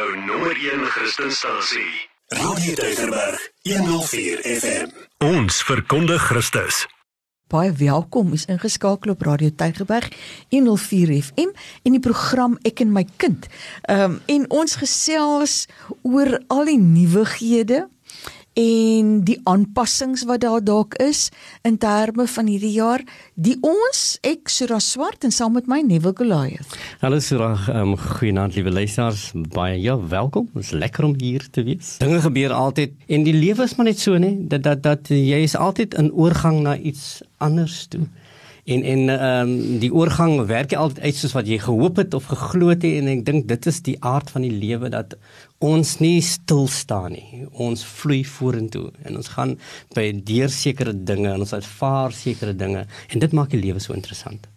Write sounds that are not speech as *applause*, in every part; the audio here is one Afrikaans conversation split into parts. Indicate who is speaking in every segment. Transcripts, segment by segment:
Speaker 1: jou nommer 1 Christenstasie. Radio Deugerberg 104 FM. Ons verkondig Christus.
Speaker 2: Baie welkom is ingeskakel op Radio Tygerberg 104 FM in die program Ek en my kind. Ehm um, en ons gesels oor al die nuwighede en die aanpassings wat daar dalk is in terme van hierdie jaar die ons ek Sura Swart en saam met my Neville Goliath.
Speaker 3: Hallo Sura, um, goeienaand liewe luisters, baie ja, welkom. Dit is lekker om hier te wees. Dinge gebeur altyd en die lewe is maar net so nê dat dat dat jy is altyd in oorgang na iets anders toe. En en ehm um, die oorgang werk altyd uit soos wat jy gehoop het of geglo het en ek dink dit is die aard van die lewe dat ons nie stil staan nie. Ons vloei vorentoe en ons gaan by deur sekere dinge en ons ervaar sekere dinge en dit maak die lewe so interessant.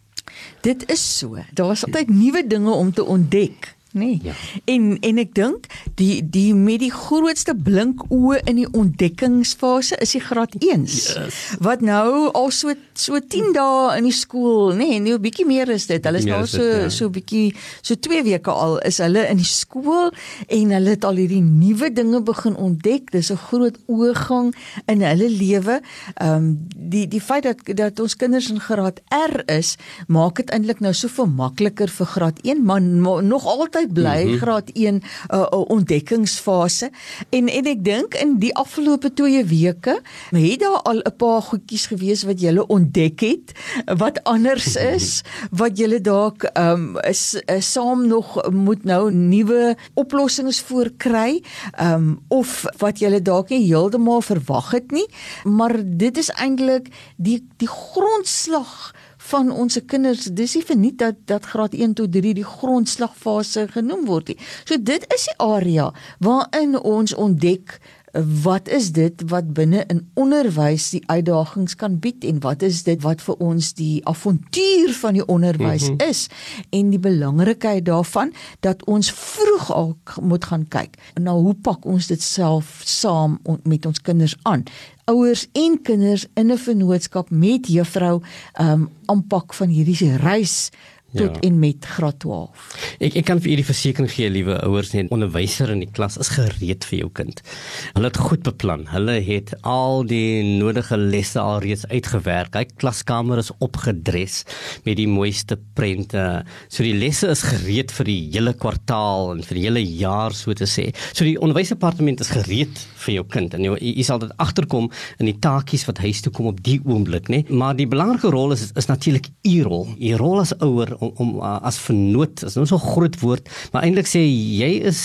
Speaker 2: Dit is so. Daar is altyd nuwe dinge om te ontdek nee. Ja. En en ek dink die die met die grootste blink oë in die ontdekkingsfase is die graad 1. Yes. Wat nou al so so 10 dae in die skool, nê, nee, nou 'n bietjie meer is dit. Hulle is nou so dit, ja. so bietjie so 2 weke al is hulle in die skool en hulle het al hierdie nuwe dinge begin ontdek. Dis 'n groot oorgang in hulle lewe. Ehm um, die die feit dat dat ons kinders in graad R is, maak dit eintlik nou soveel makliker vir graad 1, maar, maar nog altyd altyd bly mm -hmm. graad 1 'n uh, ontdekkingsfase en en ek dink in die afgelope 2 weke het daar al 'n paar goedjies gewees wat jy ontdek het wat anders *laughs* is wat jy dalk um, is, is saam nog moet nou nuwe oplossings voorkry um, of wat jy dalk nie heeltemal verwag het nie maar dit is eintlik die die grondslag van ons kinders dis nie verniet dat dat graad 1 tot 3 die grondslagfase genoem word nie. So dit is die area waarin ons ontdek wat is dit wat binne in onderwys die uitdagings kan bied en wat is dit wat vir ons die avontuur van die onderwys mm -hmm. is en die belangrikheid daarvan dat ons vroeg al moet gaan kyk na hoe pak ons dit self saam met ons kinders aan ouers en kinders in 'n vennootskap met juffrou um aanpak van hierdie reis tot ja. en met graad 12.
Speaker 3: Ek ek kan vir u die versekering gee, liewe ouers en onderwyser in die klas is gereed vir jou kind. Hulle het goed beplan. Hulle het al die nodige lesse alreeds uitgewerk. Hy klaskamer is opgedres met die mooiste prente. So die lesse is gereed vir die hele kwartaal en vir die hele jaar so te sê. So die onderwysdepartement is gereed vir jou kind en jy, jy sal dit agterkom in die taakies wat huis toe kom op die oomblik, né? Maar die belangrike rol is, is natuurlik u rol. U rol as ouer om, om uh, as vernoot is nou so groot woord, maar eintlik sê jy is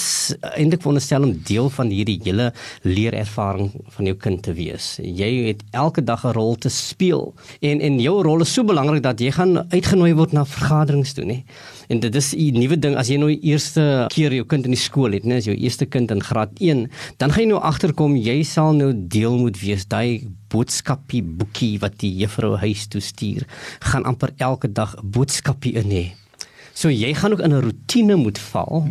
Speaker 3: eintlik veronderstel om deel van hierdie hele leerervaring van jou kind te wees. Jy het elke dag 'n rol te speel en en jou rol is so belangrik dat jy gaan uitgenooi word na vergaderings toe, nê? En dit is 'n nuwe ding as jy nou die eerste keer jou kind in die skool het, né, as jou eerste kind in graad 1, dan gaan jy nou agterkom jy sal nou deel moet wees daai boodskapie boekie wat die juffrou huis toe stuur gaan amper elke dag 'n boodskapie in hê. So jy gaan ook in 'n rotine moet val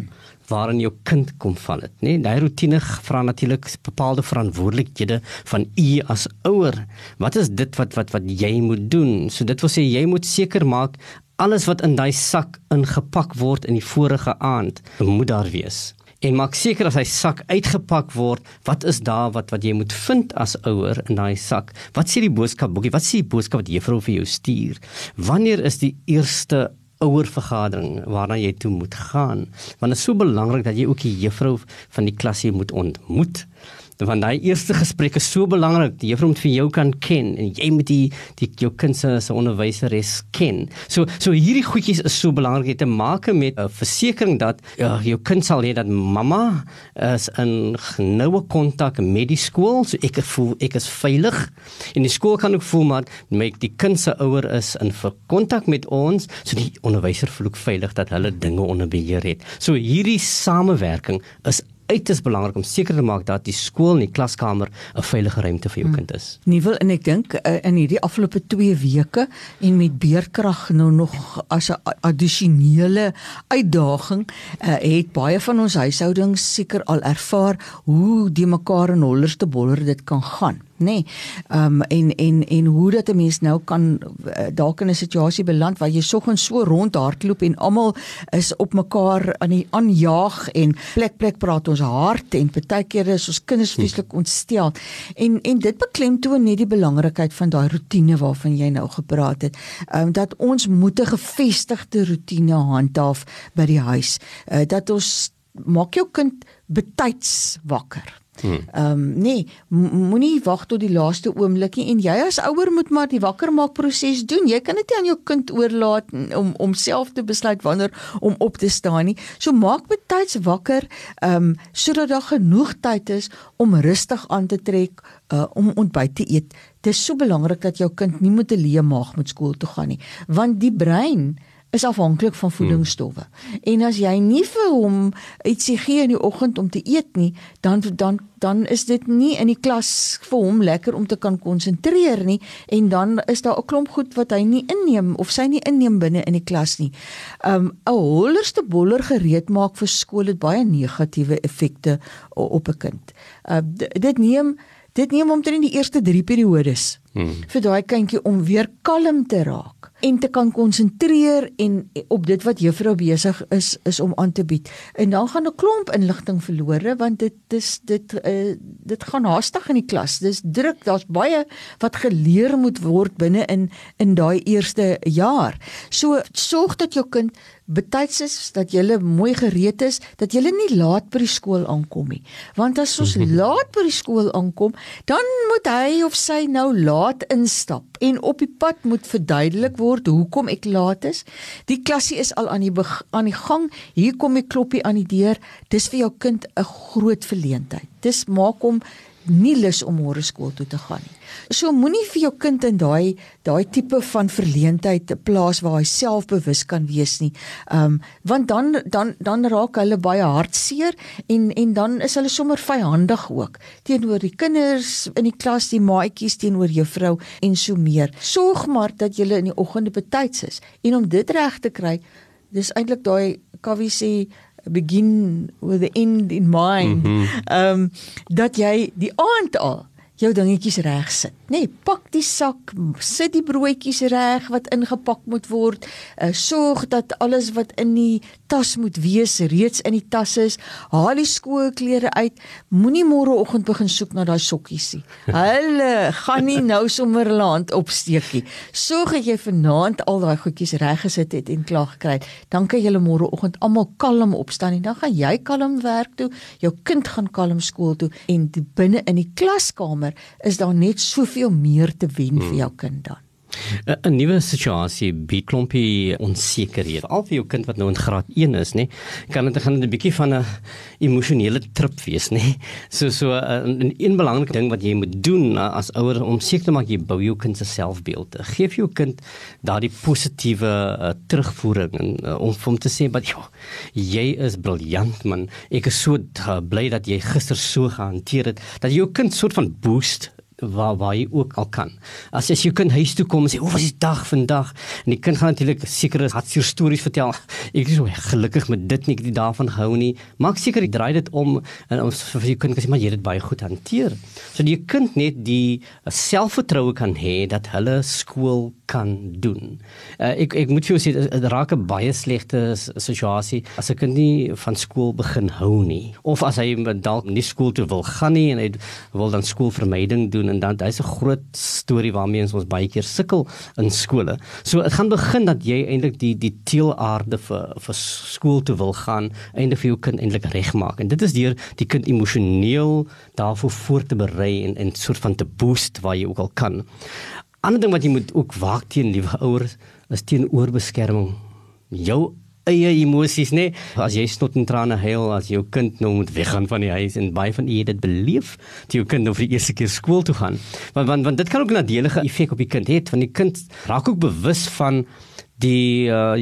Speaker 3: waarin jou kind kom val dit, né? Daai rotine vra natuurlik bepaalde verantwoordelikhede van u as ouer. Wat is dit wat wat wat jy moet doen? So dit wil sê jy moet seker maak alles wat in daai sak ingepak word in die vorige aand moet daar wees en maak seker as hy sak uitgepak word, wat is daar wat wat jy moet vind as ouer in daai sak? Wat sê die boodskap boekie? Wat sê die boodskap wat juffrou vir jou stuur? Wanneer is die eerste ouer vergadering waarna jy toe moet gaan? Want dit is so belangrik dat jy ook die juffrou van die klas hier moet ontmoet want daai eerste gesprek is so belangrik. Die juffrou moet vir jou kan ken en jy moet die die jou kind se se onderwyseres ken. So so hierdie goedjies is so belangrik om te maak met 'n versekering dat ja, jou kind sal hê dat mamma is in noue kontak met die skool. So ek voel ek is veilig en die skool kan ook voel maar met die kind se ouer is in kontak met ons, so die onderwyser voel ook veilig dat hulle dinge onder beheer het. So hierdie samewerking is uiters belangrik om seker te maak dat die skool en die klaskamer 'n veilige ruimte vir jou kind is.
Speaker 2: Hmm. Nie wil en ek dink uh, in hierdie afgelope 2 weke en met beerkrag nou nog as 'n addisionele uitdaging uh, het baie van ons huishoudings seker al ervaar hoe die mekaar en hollers te boller dit kan gaan. Nê. Nee. Ehm um, en en en hoe dat 'n mens nou kan uh, dalk in 'n situasie beland waar jy soggens so rondhardloop en almal is op mekaar aan die aanjaag en plek plek praat ons hart en baie keer is ons kinders vreeslik ontstel. En en dit beklemtoon net die belangrikheid van daai rotine waarvan jy nou gepraat het. Ehm um, dat ons moet 'n gevestigde rotine handhaaf by die huis. Uh, dat ons maak jou kind betyds wakker. Hmm. Ehm um, nee, moenie wag tot die laaste oomblik nie en jy as ouer moet maar die wakker maak proses doen. Jy kan dit nie aan jou kind oorlaat om om self te besluit wanneer om op te staan nie. So maak betyds wakker ehm um, sodat daar genoeg tyd is om rustig aan te trek uh, om ontbyt te eet. Dit is so belangrik dat jou kind nie met 'n leë maag moet skool toe gaan nie, want die brein is afhanklik van voedingsstowwe. Hmm. En as jy nie vir hom ietsie gee in die oggend om te eet nie, dan dan dan is dit nie in die klas vir hom lekker om te kan konsentreer nie en dan is daar 'n klomp goed wat hy nie inneem of sy nie inneem binne in die klas nie. Um 'n hollerste boller gereed maak vir skool het baie negatiewe effekte op 'n kind. Uh dit neem dit neem omtrent die eerste 3 periodes hmm. vir daai kindjie om weer kalm te raak en te kan konsentreer en op dit wat juffrou besig is is om aan te bied. En dan gaan 'n klomp inligting verlore want dit dis dit uh, dit gaan haastig in die klas. Dis druk, daar's baie wat geleer moet word binne in in daai eerste jaar. So sorg dat jou kind betyds is dat jy mooi gereed is dat jy nie laat by die skool aankom nie want as ons *laughs* laat by die skool aankom dan moet hy of sy nou laat instap en op die pad moet verduidelik word hoekom ek laat is. Die klasie is al aan die aan die gang. Hier kom die kloppie aan die deur. Dis vir jou kind 'n groot verleentheid. Dis maak hom nie lus om môre skool toe te gaan nie. So moenie vir jou kind in daai daai tipe van verleentheid plaas waar hy selfbewus kan wees nie. Ehm um, want dan dan dan raak hulle baie hartseer en en dan is hulle sommer vyhandig ook teenoor die kinders in die klas, die maatjies teenoor juffrou en so meer. Sorg maar dat jy in die oggende betyds is. En om dit reg te kry, dis eintlik daai Kawie sê begin with the end in mind. Ehm mm um, dat jy die aand al jou dingetjies reg sit. Nee, pak die sak, sit die broodjies reg wat ingepak moet word. Uh, sorg dat alles wat in die tas moet wees reeds in die tas is. Haal die skoolklere uit. Moenie môreoggend begin soek na daai sokkies nie. Hulle gaan nie nou sommer land opsteek nie. Sorg dat jy vanaand al daai goedjies reg gesit het en klaar gekry het. Dan kan jy môreoggend almal kalm opstaan en dan gaan jy kalm werk toe. Jou kind gaan kalm skool toe en binne in die klaskamer kamer is daar net soveel meer te wen vir jou kind dan.
Speaker 3: 'n nuwe situasie bied klompie onsekerhede. Al vir jou kind wat nou in graad 1 is, nê, kan dit gaan 'n bietjie van 'n emosionele trip wees, nê. So so 'n een belangrike ding wat jy moet doen as ouer om seker te maak jy bou jou kind se selfbeeld. Geef jou kind daardie positiewe uh, terugvoering en uh, om hom te sê, "Maar ja, jy is briljant man. Ek is so uh, bly dat jy gister so gehanteer het dat jou kind soort van boost waar waar jy ook al kan. As jy kind huis toe kom en sê, "Hoe was die dag vandag?" en die kind gaan natuurlik sekere hartseer stories vertel. Ek is so gelukkig met dit nie ek het daarvan gehou nie. Maak seker jy draai dit om en ons vir jou kind kan sê, "Maar jy het dit baie goed hanteer." So die kind net die selfvertroue kan hê dat hulle skool kan doen. Uh, ek ek moet vir jou sê dit raak 'n baie slegte situasie as 'n kind nie van skool begin hou nie of as hy dalk nie skool toe wil gaan nie en hy wil dan skoolvermyding doen doen en dan hy's 'n groot storie waarmee ons baie keer sukkel in skole. So dit gaan begin dat jy eintlik die die teelaarde vir vir skool toe wil gaan, eintlik vir jou kind eintlik regmaak. En dit is deur die kind emosioneel daarvoor voor te berei en en soort van te boost waar jy ook al kan. Ander ding wat jy moet ook waak teen liewe ouers is teen oorbeskerming. Jou eie emosies nê as jy snot en trane huil as jou kind nou moet weggaan van die huis en baie van u het dit beleef dat jou kind nou vir die eerste keer skool toe gaan want want want dit kan ook 'n nadelige effek op die kind hê want die kind raak ook bewus van die uh,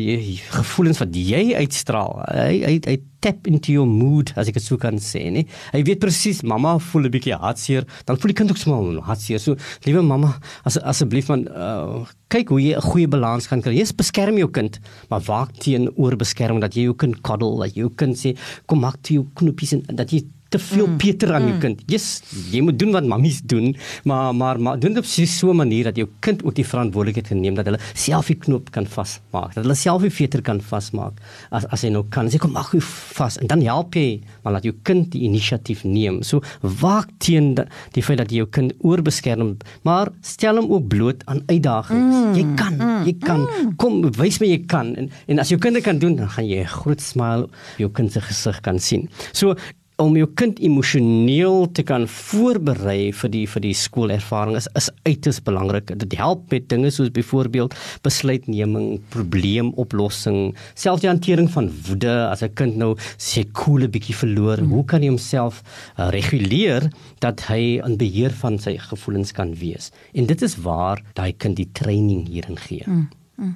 Speaker 3: gevoelens wat jy uitstraal. Hy hy hy tap into your mood as ek dit sou kan sê, nee. Hy weet presies mamma voel 'n bietjie hartseer, dan voel die kind ook smal hartseer. So, liewe mamma, as asseblief man uh, kyk hoe jy 'n goeie balans kan kry. Jy beskerm jou kind, maar waak teen oorbeskerming dat jy jou kind cuddle, dat jy jou kind sê kom maak toe jou knoppies en dat jy te veel mm. Peter aan jou mm. kind. Yes, jy moet doen wat mammies doen, maar maar maar doen dit op so 'n manier dat jou kind ook die verantwoordelikheid geneem dat hulle self die knoop kan vasmaak, dat hulle self die veter kan vasmaak as as hy nou kan. Sê kom mag jy vas en dan help jy, maar laat jou kind die inisiatief neem. So waak teen die, die feit dat jy jou kind oorbeskerm, maar stel hom ook bloot aan uitdagings. Mm. Jy kan, jy kan. Mm. Kom, wys my jy kan. En en as jou kind kan doen, dan gaan jy 'n groot smile op jou kind se gesig kan sien. So om jou kind emosioneel te kan voorberei vir die vir die skoolervaring is is uiters belangrik. Dit help met dinge soos byvoorbeeld besluitneming, probleemoplossing, selfs die hantering van woede as 'n kind nou sy koele bietjie verloor. Mm. Hoe kan hy homself uh, reguleer dat hy in beheer van sy gevoelens kan wees? En dit is waar daai kind die training hierin gee. Mm. Mm.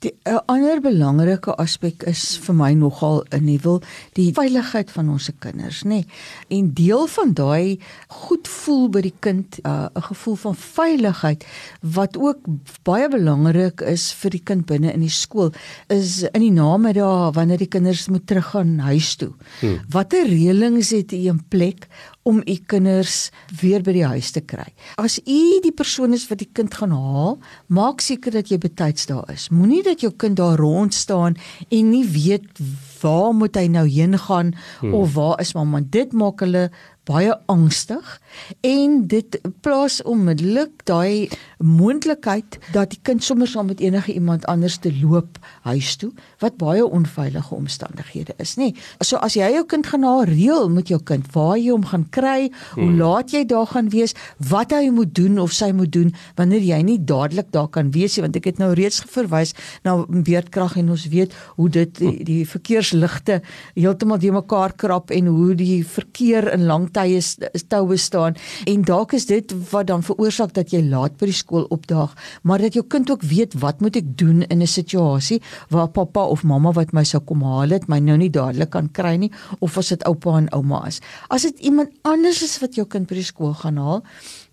Speaker 2: Die 'n ander belangrike aspek is vir my nogal 'n nuwel die veiligheid van ons se kinders, nê. Nee. En deel van daai goed voel by die kind, uh, 'n uh, gevoel van veiligheid wat ook baie belangrik is vir die kind binne in die skool, is in die namiddag wanneer die kinders moet teruggaan huis toe. Hmm. Watter reëlings het u in plek om u kinders weer by die huis te kry. As u die persoon is wat die kind gaan haal, maak seker dat jy betyds daar is. Moenie dat jou kind daar rond staan en nie weet waar moet hy nou heen gaan hmm. of waar is mamma. Dit maak hulle baie angstig en dit plaas onmiddellik daai moontlikheid dat die kind sommer saam met enige iemand anders te loop huis toe wat baie onveilige omstandighede is nê. So as jy jou kind gaan na reël met jou kind waar jy hom gaan kry, hoe hmm. laat jy daar gaan wees, wat hy moet doen of sy moet doen wanneer jy nie dadelik daar kan wees nie want ek het nou reeds verwys na beerdkrag en ons weet hoe dit die, die verkeersligte heeltemal die mekaar krap en hoe die verkeer in lang tye toue staan en dalk is dit wat dan veroorsaak dat jy laat by die skool opdaag, maar dat jou kind ook weet wat moet ek doen in 'n situasie waar pappa of mamma wat my sou kom haal het, my nou nie dadelik kan kry nie of as dit oupa en ouma is. As dit iemand anders is wat jou kind by die skool gaan haal,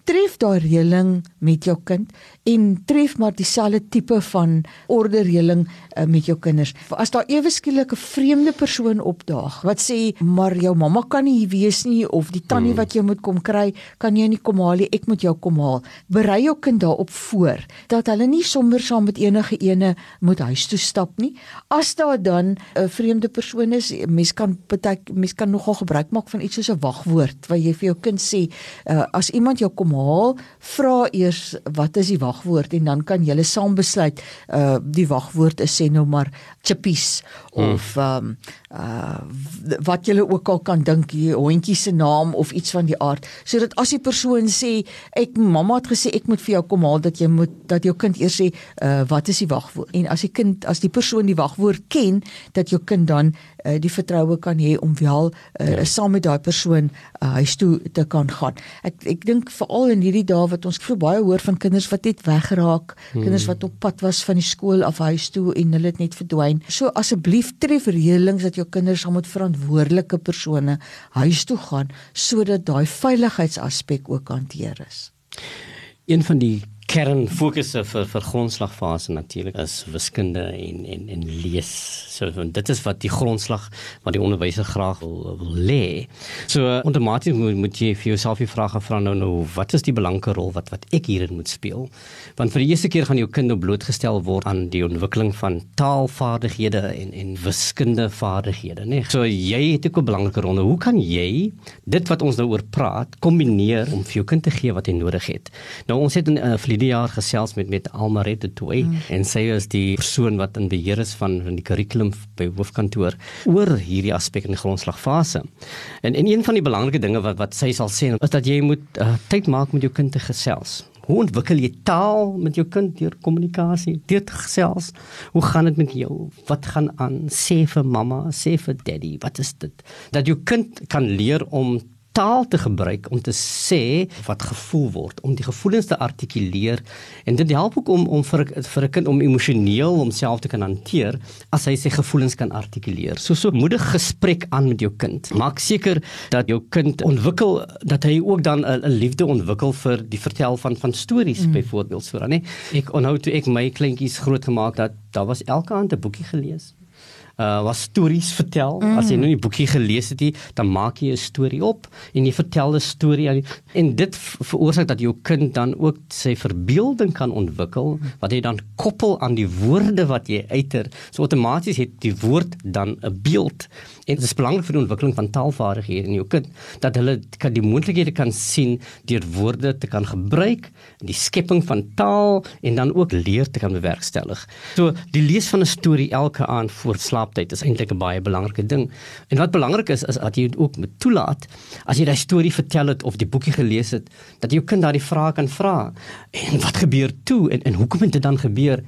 Speaker 2: tref daai reëling met jou kind en tref maar dieselfde tipe van ordereëling uh, met jou kinders. As daar ewe skielik 'n vreemde persoon opdaag wat sê maar jou mamma kan nie hier wees nie of die tannie hmm. wat jy moet kom kry, kan jy nie kom haal nie, ek moet jou kom haal. Berei jou kind daarop voor dat hulle nie sommer saam met enige ene moet huis toe stap nie. As daar dan 'n vreemde persoon is, mens kan baie mens kan nogal gebruik maak van iets soos 'n wagwoord wat jy vir jou kind sê, uh, as iemand jou kom haal, vra eers wat is die wag wagwoord? En dan kan julle saam besluit uh die wagwoord is sê nou maar chippies hmm. of ehm um, uh wat julle ook al kan dink die hondjie se naam of iets van die aard. Sodat as die persoon sê ek mamma het gesê ek moet vir jou kom haal dat jy moet dat jou kind eers sê uh wat is die wagwoord? En as die kind as die persoon die wagwoord ken dat jou kind dan uh, die vertroue kan hê om wel uh, ja. saam met daai persoon uh, huis toe te kan gaan ek ek dink veral in hierdie dae wat ons so baie hoor van kinders wat net weggeraak, hmm. kinders wat op pad was van die skool af huis toe en hulle het net verdwyn. So asseblief tref reëlings dat jou kinders saam met verantwoordelike persone huis toe gaan sodat daai veiligheidsaspek ook hanteer is.
Speaker 3: Een van die kernfokusse vir vir grondslagfase natuurlik is wiskunde en en en lees. So dit is wat die grondslag wat die onderwyser graag wil, wil lê. So outomaties moet, moet jy vir jouself die vraag vra nou nou wat is die belangrike rol wat wat ek hierin moet speel? Want vir die eerste keer gaan jou kind nou blootgestel word aan die ontwikkeling van taalvaardighede en en wiskundevaardighede, né? Nee. So jy het ook 'n belangrike rol. Nou, hoe kan jy dit wat ons nou oor praat kombineer om vir jou kind te gee wat hy nodig het? Nou ons het in 'n uh, verlede jaar gesels met met Almarette Toy mm. en sy is die persoon wat in beheer is van van die kurrikulum by hoofkantoor oor hierdie aspek in die grondslagfase. En en een van die belangrike dinge wat wat sy sal sê is dat jy moet uh, tyd maak met jou kind te gesels. Hoe ontwikkel jy taal met jou kind deur kommunikasie? Deur te gesels. Hoe gaan dit met jou? Wat gaan aan? Sê vir mamma, sê vir daddy, wat is dit? Dat jou kind kan leer om taal te gebruik om te sê wat gevoel word, om die gevoelens te artikuleer en dit help ook om om vir vir 'n kind om emosioneel homself te kan hanteer as hy sy gevoelens kan artikuleer. So so moedig gesprek aan met jou kind. Maak seker dat jou kind ontwikkel dat hy ook dan 'n liefde ontwikkel vir die vertel van van stories mm. byvoorbeeld so dan, nee. Ek onthou toe ek my kleintjies groot gemaak dat daar was elke aand 'n boekie gelees uh was stories vertel. Mm. As jy nou die boekie gelees het, dan maak jy 'n storie op en jy vertel 'n storie en dit veroorsaak dat jou kind dan ook sy verbeelding kan ontwikkel wat jy dan koppel aan die woorde wat jy uiter. So outomaties het die woord dan 'n beeld. En dit is belangrik vir die ontwikkeling van taalvaardighede in jou kind dat hulle kan die moontlikhede kan sien deur woorde te kan gebruik, die skepping van taal en dan ook leer te kan bewerkstellig. So die lees van 'n storie elke aand voor slaaptyd is eintlik 'n baie belangrike ding. En wat belangrik is is dat jy ook moet toelaat as jy daai storie vertel het of die boekie gelees het, dat jou kind daardie vrae kan vra. En wat gebeur toe en en hoekom het dit dan gebeur?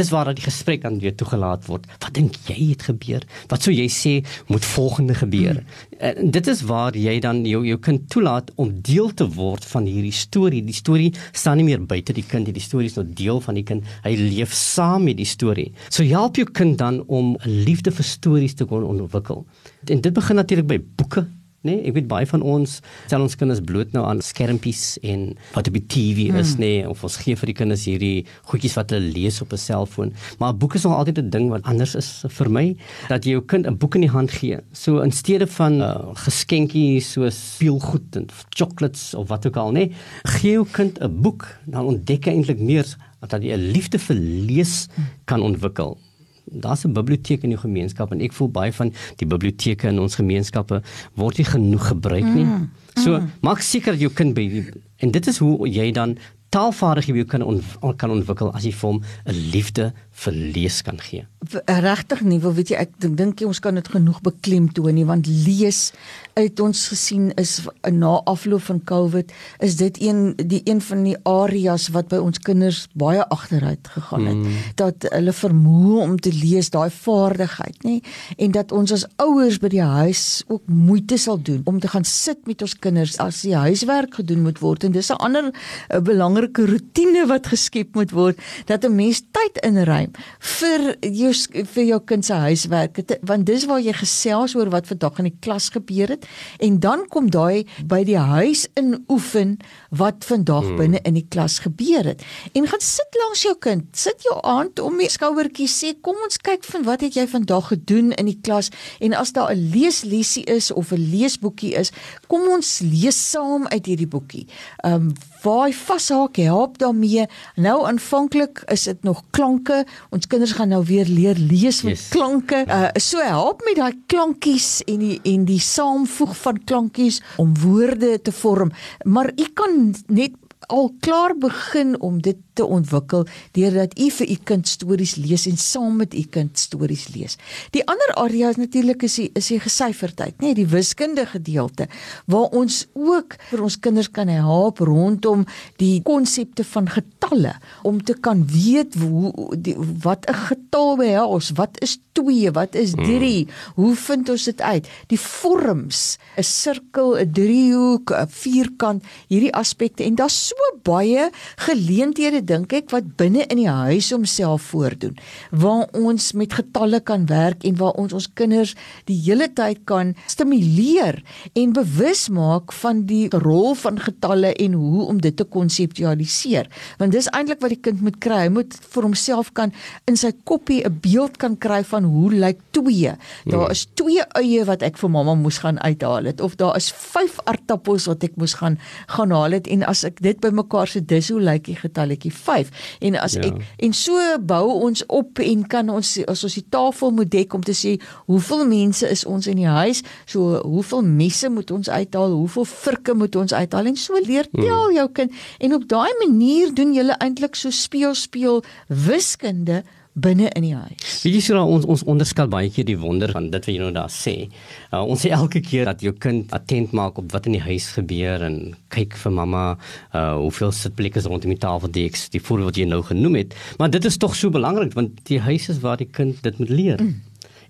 Speaker 3: Dis waar dat die gesprek dan weer toegelaat word. Wat dink jy het gebeur? Wat sou jy sê moet volgende gebeur? Hmm. En dit is waar jy dan jou jou kind toelaat om deel te word van hierdie storie. Die storie staan nie meer buite die kind, die storie is nou deel van die kind. Hy leef saam met die storie. So help jou kind dan om 'n liefde vir stories te kon ontwikkel. En dit begin natuurlik by boeke Nee, ek weet baie van ons stel ons kinders bloot nou aan skermpies en wat op die TV is, hmm. nee, of ons gee vir die kinders hierdie goedjies wat hulle lees op 'n selfoon. Maar 'n boek is nog altyd 'n ding wat anders is vir my, dat jy jou kind 'n boek in die hand gee. So in steede van uh, geskenkies soos speelgoed en chocolates of wat ook al, nee, gee jou kind 'n boek, dan ontdek hy eintlik meer dat hy 'n liefde vir lees kan ontwikkel daar's 'n biblioteek in die gemeenskap en ek voel baie van die biblioteke in ons gemeenskappe word nie genoeg gebruik nie. Mm, mm. So maak seker dat jou kind by en dit is hoe jy dan taalvaardighede kan on, kan ontwikkel as jy vir hom 'n liefde vir lees kan gee.
Speaker 2: Regtig nie, wil weet jy ek dink jy ons kan dit genoeg beklemtoon nie want lees uit ons gesien is na afloop van Covid is dit een die een van die areas wat by ons kinders baie agteruit gegaan het mm. dat hulle vermoë om te lees daai vaardigheid nê en dat ons as ouers by die huis ook moeite sal doen om te gaan sit met ons kinders as die huiswerk gedoen moet word en dis 'n ander 'n belangrike rotine wat geskep moet word dat 'n mens tyd inruim vir jou vir jou kind se huiswerk want dis waar jy gesels oor wat vandag in die klas gebeur het en dan kom daai by die huis in oefen wat vandag hmm. binne in die klas gebeur het. En gaan sit langs jou kind sit jou aand om die skouertjie sê kom ons kyk van wat het jy vandag gedoen in die klas? En as daar 'n leeslesie is of 'n leesboekie is kom ons lees saam uit hierdie boekie. Um, waar hy vashaak help daarmee. Nou aanvanklik is dit nog klanke ons kinders gaan nou weer leer lees met yes. klanke. Uh so help met daai klankies en die en die saamvoeg van klankies om woorde te vorm. Maar u kan net al klaar begin om dit te ontwikkel deurdat u vir u kind stories lees en saam met u kind stories lees. Die ander area is natuurlik is die is die gesyferdheid, nê, nee, die wiskundige gedeelte waar ons ook vir ons kinders kan help rondom die konsepte van getalle om te kan weet hoe die, wat 'n getal behels, wat is 2, wat is 3, hmm. hoe vind ons dit uit? Die vorms, 'n sirkel, 'n driehoek, 'n vierkant, hierdie aspekte en daar's so baie geleenthede dink ek wat binne in die huis homself voordoen waar ons met getalle kan werk en waar ons ons kinders die hele tyd kan stimuleer en bewus maak van die rol van getalle en hoe om dit te konseptualiseer. Want dis eintlik wat die kind moet kry. Hy moet vir homself kan in sy koppie 'n beeld kan kry van hoe lyk 2 daar ja. is 2 eie wat ek vir mamma moes gaan uithaal het of daar is 5 aartappels wat ek moes gaan gaan haal het. En as ek dit bymekaar sit dis hoe lyk die getalletjie 5 en as ja. ek en so bou ons op en kan ons as ons die tafel moet dek om te sê hoeveel mense is ons in die huis so hoeveel messe moet ons uithaal hoeveel virke moet ons uithaal en so leer hmm. tel hmm. jou kind en op daai manier doen jy eintlik so speel speel wiskunde binne in die huis.
Speaker 3: Weet jy sou ons ons onderskat baie keer die wonder van dit wat jy nou daar sê. Uh, ons sê elke keer dat jou kind attent maak op wat in die huis gebeur en kyk vir mamma uh hoeveel sitplekke is rondom die tafel die voorbeeld wat jy nou genoem het. Maar dit is tog so belangrik want die huis is waar die kind dit moet leer. Mm.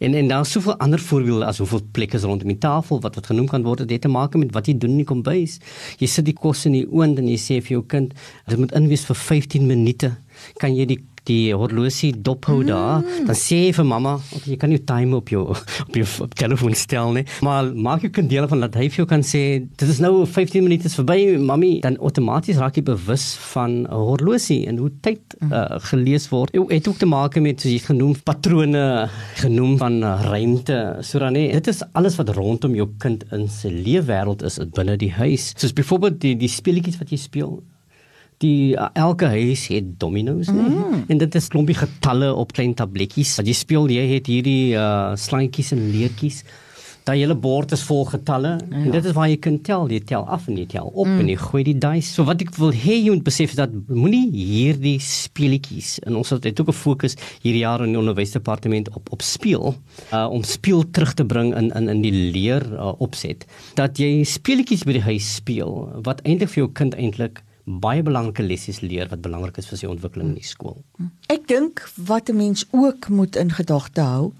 Speaker 3: En en daar is soveel ander voorbeelde as hoeveel plekke is rondom die tafel wat wat genoem kan word dit het te maak met wat jy doen in die kombuis. Jy sit die kos in die oond en jy sê vir jou kind dit moet inwees vir 15 minute kan jy die die horlosie dophou daar, mm. dan sê jy vir mamma, okay, jy kan nie time op jou op jou op telefoon stel nie, maar maak jou kind deel van dat hy vir jou kan sê dit is nou 15 minute verby, mami, dan outomaties raak jy bewus van 'n horlosie en hoe tyd uh, gelees word. Dit het ook te maak met soos jy genoem patrone genoem van uh, ruimte. So dan nee, dit is alles wat rondom jou kind in sy leefwêreld is binne die huis. Soos byvoorbeeld die die speletjies wat jy speel die uh, elke huis het dominos mm. nee? en dit is klompie getalle op klein tabletjies wat jy speel jy het hierdie uh, slangkies en leertjies daai hele bord is vol getalle ja. en dit is waar jy kan tel jy tel af en jy tel op mm. en jy gooi die dice so wat ek wil hê jy moet besef is dat moenie hierdie speletjies en ons het ook 'n fokus hierdie jaar in die onderwysdepartement op op speel uh, om speel terug te bring in in in die leer uh, opset dat jy speletjies by die huis speel wat eintlik vir jou kind eintlik baie belangrike lessies leer wat belangrik is vir sy ontwikkeling in die skool.
Speaker 2: Ek dink wat 'n mens ook moet in gedagte hou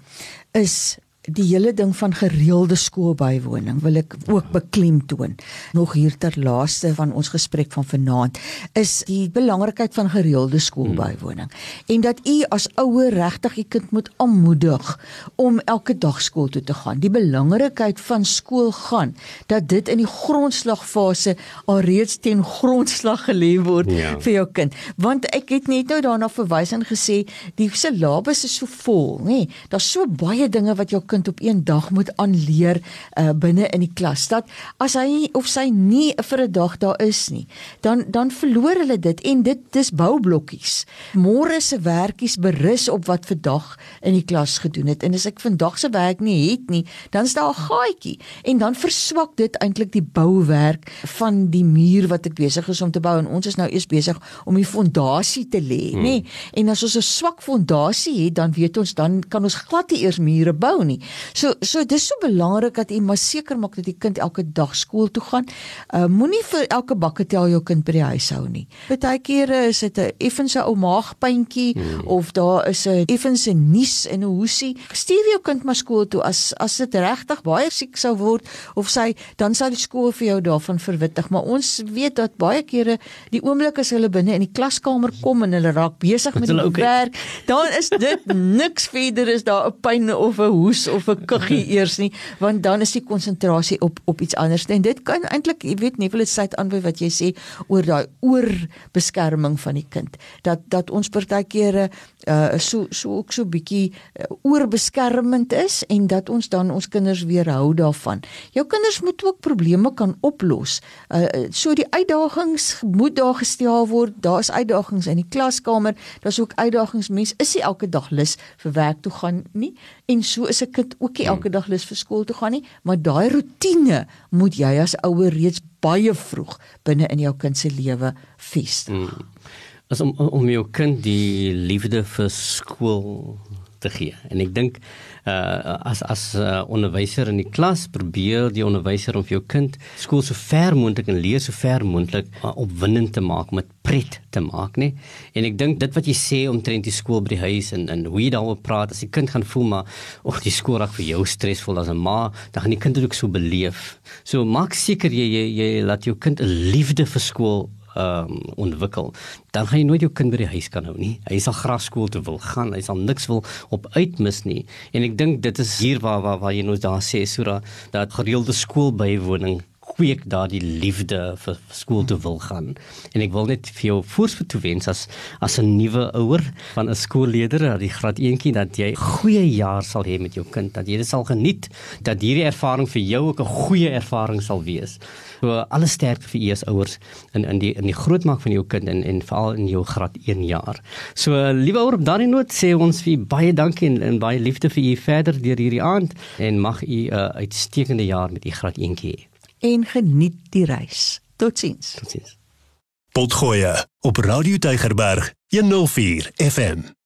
Speaker 2: is die hele ding van gereelde skoolbywoning wil ek ook beklemtoon. Nog hier ter laaste van ons gesprek van vanaand is die belangrikheid van gereelde skoolbywoning en dat u as ouer regtig u kind moet aanmoedig om elke dag skool toe te gaan. Die belangrikheid van skool gaan dat dit in die grondslagfase alreeds ten grondslag gelê word ja. vir jou kind. Want ek het net nou daarna verwys en gesê die syllabus is so vol, nê. Daar's so baie dinge wat jou kind op een dag moet aanleer uh, binne in die klas dat as hy of sy nie vir 'n dag daar is nie dan dan verloor hulle dit en dit dis boublokkies. Môre se werkies berus op wat vandag in die klas gedoen het en as ek vandag se werk nie het nie dan is daar 'n gaatjie en dan verswak dit eintlik die bouwerk van die muur wat ek besig is om te bou en ons is nou eers besig om die fondasie te lê hmm. nê en as ons 'n swak fondasie het dan weet ons dan kan ons glad nie eers mure bou nie So so dis so belangrik dat jy maar seker maak dat die kind elke dag skool toe gaan. Uh moenie vir elke bakke tel jou kind by die huis hou nie. Partykeer is dit 'n effense ou maagpyntjie hmm. of daar is 'n effense nuus en 'n hoesie. Stuur jou kind maar skool toe as as dit regtig baie siek sou word of sy dan sal die skool vir jou daarvan verwittig. Maar ons weet dat baie kere die oomblik as hulle binne in die klaskamer kom en hulle raak besig met die werk, dan is dit *laughs* niks verder is daar 'n pyn of 'n hoes of 'n kuggie *laughs* eers nie, want dan is die konsentrasie op op iets anders. En dit kan eintlik, jy weet, nie wil dit sluit aan by wat jy sê oor daai oorbeskerming van die kind. Dat dat ons partykeer uh so so ook so bietjie uh, oorbeskermend is en dat ons dan ons kinders weerhou daarvan. Jou kinders moet ook probleme kan oplos. Uh so die uitdagings moet daar gestel word. Daar's uitdagings in die klaskamer. Daar's ook uitdagings. Mens is nie elke dag lus vir werk toe gaan nie en so is 'n kind ook nie elke dag lus vir skool toe gaan nie, maar daai rotine moet jy as ouer reeds baie vroeg binne in jou kind se lewe vestig. Mm.
Speaker 3: As om om jou kind die liefde vir skool te gee. En ek dink uh as as uh, onderwyser in die klas probeer die onderwyser om vir jou kind skool so ver moontlik en leer so ver moontlik uh, opwindend te maak met pret te maak nê en ek dink dit wat jy sê omtrent die skool by die huis en en hoe jy daaroor praat as die kind gaan voel maar of die skool raak vir jou stresvol as 'n ma dan gaan die kind dit ook so beleef so maak seker jy jy, jy laat jou kind 'n liefde vir skool ehm um, ontwikkel, dan gaan jy nooit jou kind by die huis kan hou nie. Hy sal graag skool toe wil gaan. Hy sal niks wil op uitmis nie. En ek dink dit is hier waar waar waar jy nou daar sê Sura dat gereelde skoolbywoning kweek daardie liefde vir skool toe wil gaan. En ek wil net vir jou voorspoed toewens as as 'n nuwe ouer van 'n skoolleier dat die graad 1 dat jy goeie jaar sal hê met jou kind, dat jy dit sal geniet, dat hierdie ervaring vir jou ook 'n goeie ervaring sal wees. So alles sterk vir u as ouers in in die in die grootmaak van jou kind en en veral in jou graad 1 jaar. So liewe ouer op daardie noot sê ons vir baie dankie en, en baie liefde vir u verder deur hierdie aand en mag u 'n uh, uitstekende jaar met u graad 1 hê
Speaker 2: en geniet die reis. Totsiens.
Speaker 3: Totsiens.
Speaker 1: Potgoeie op Radio Tygerberg 104 FM.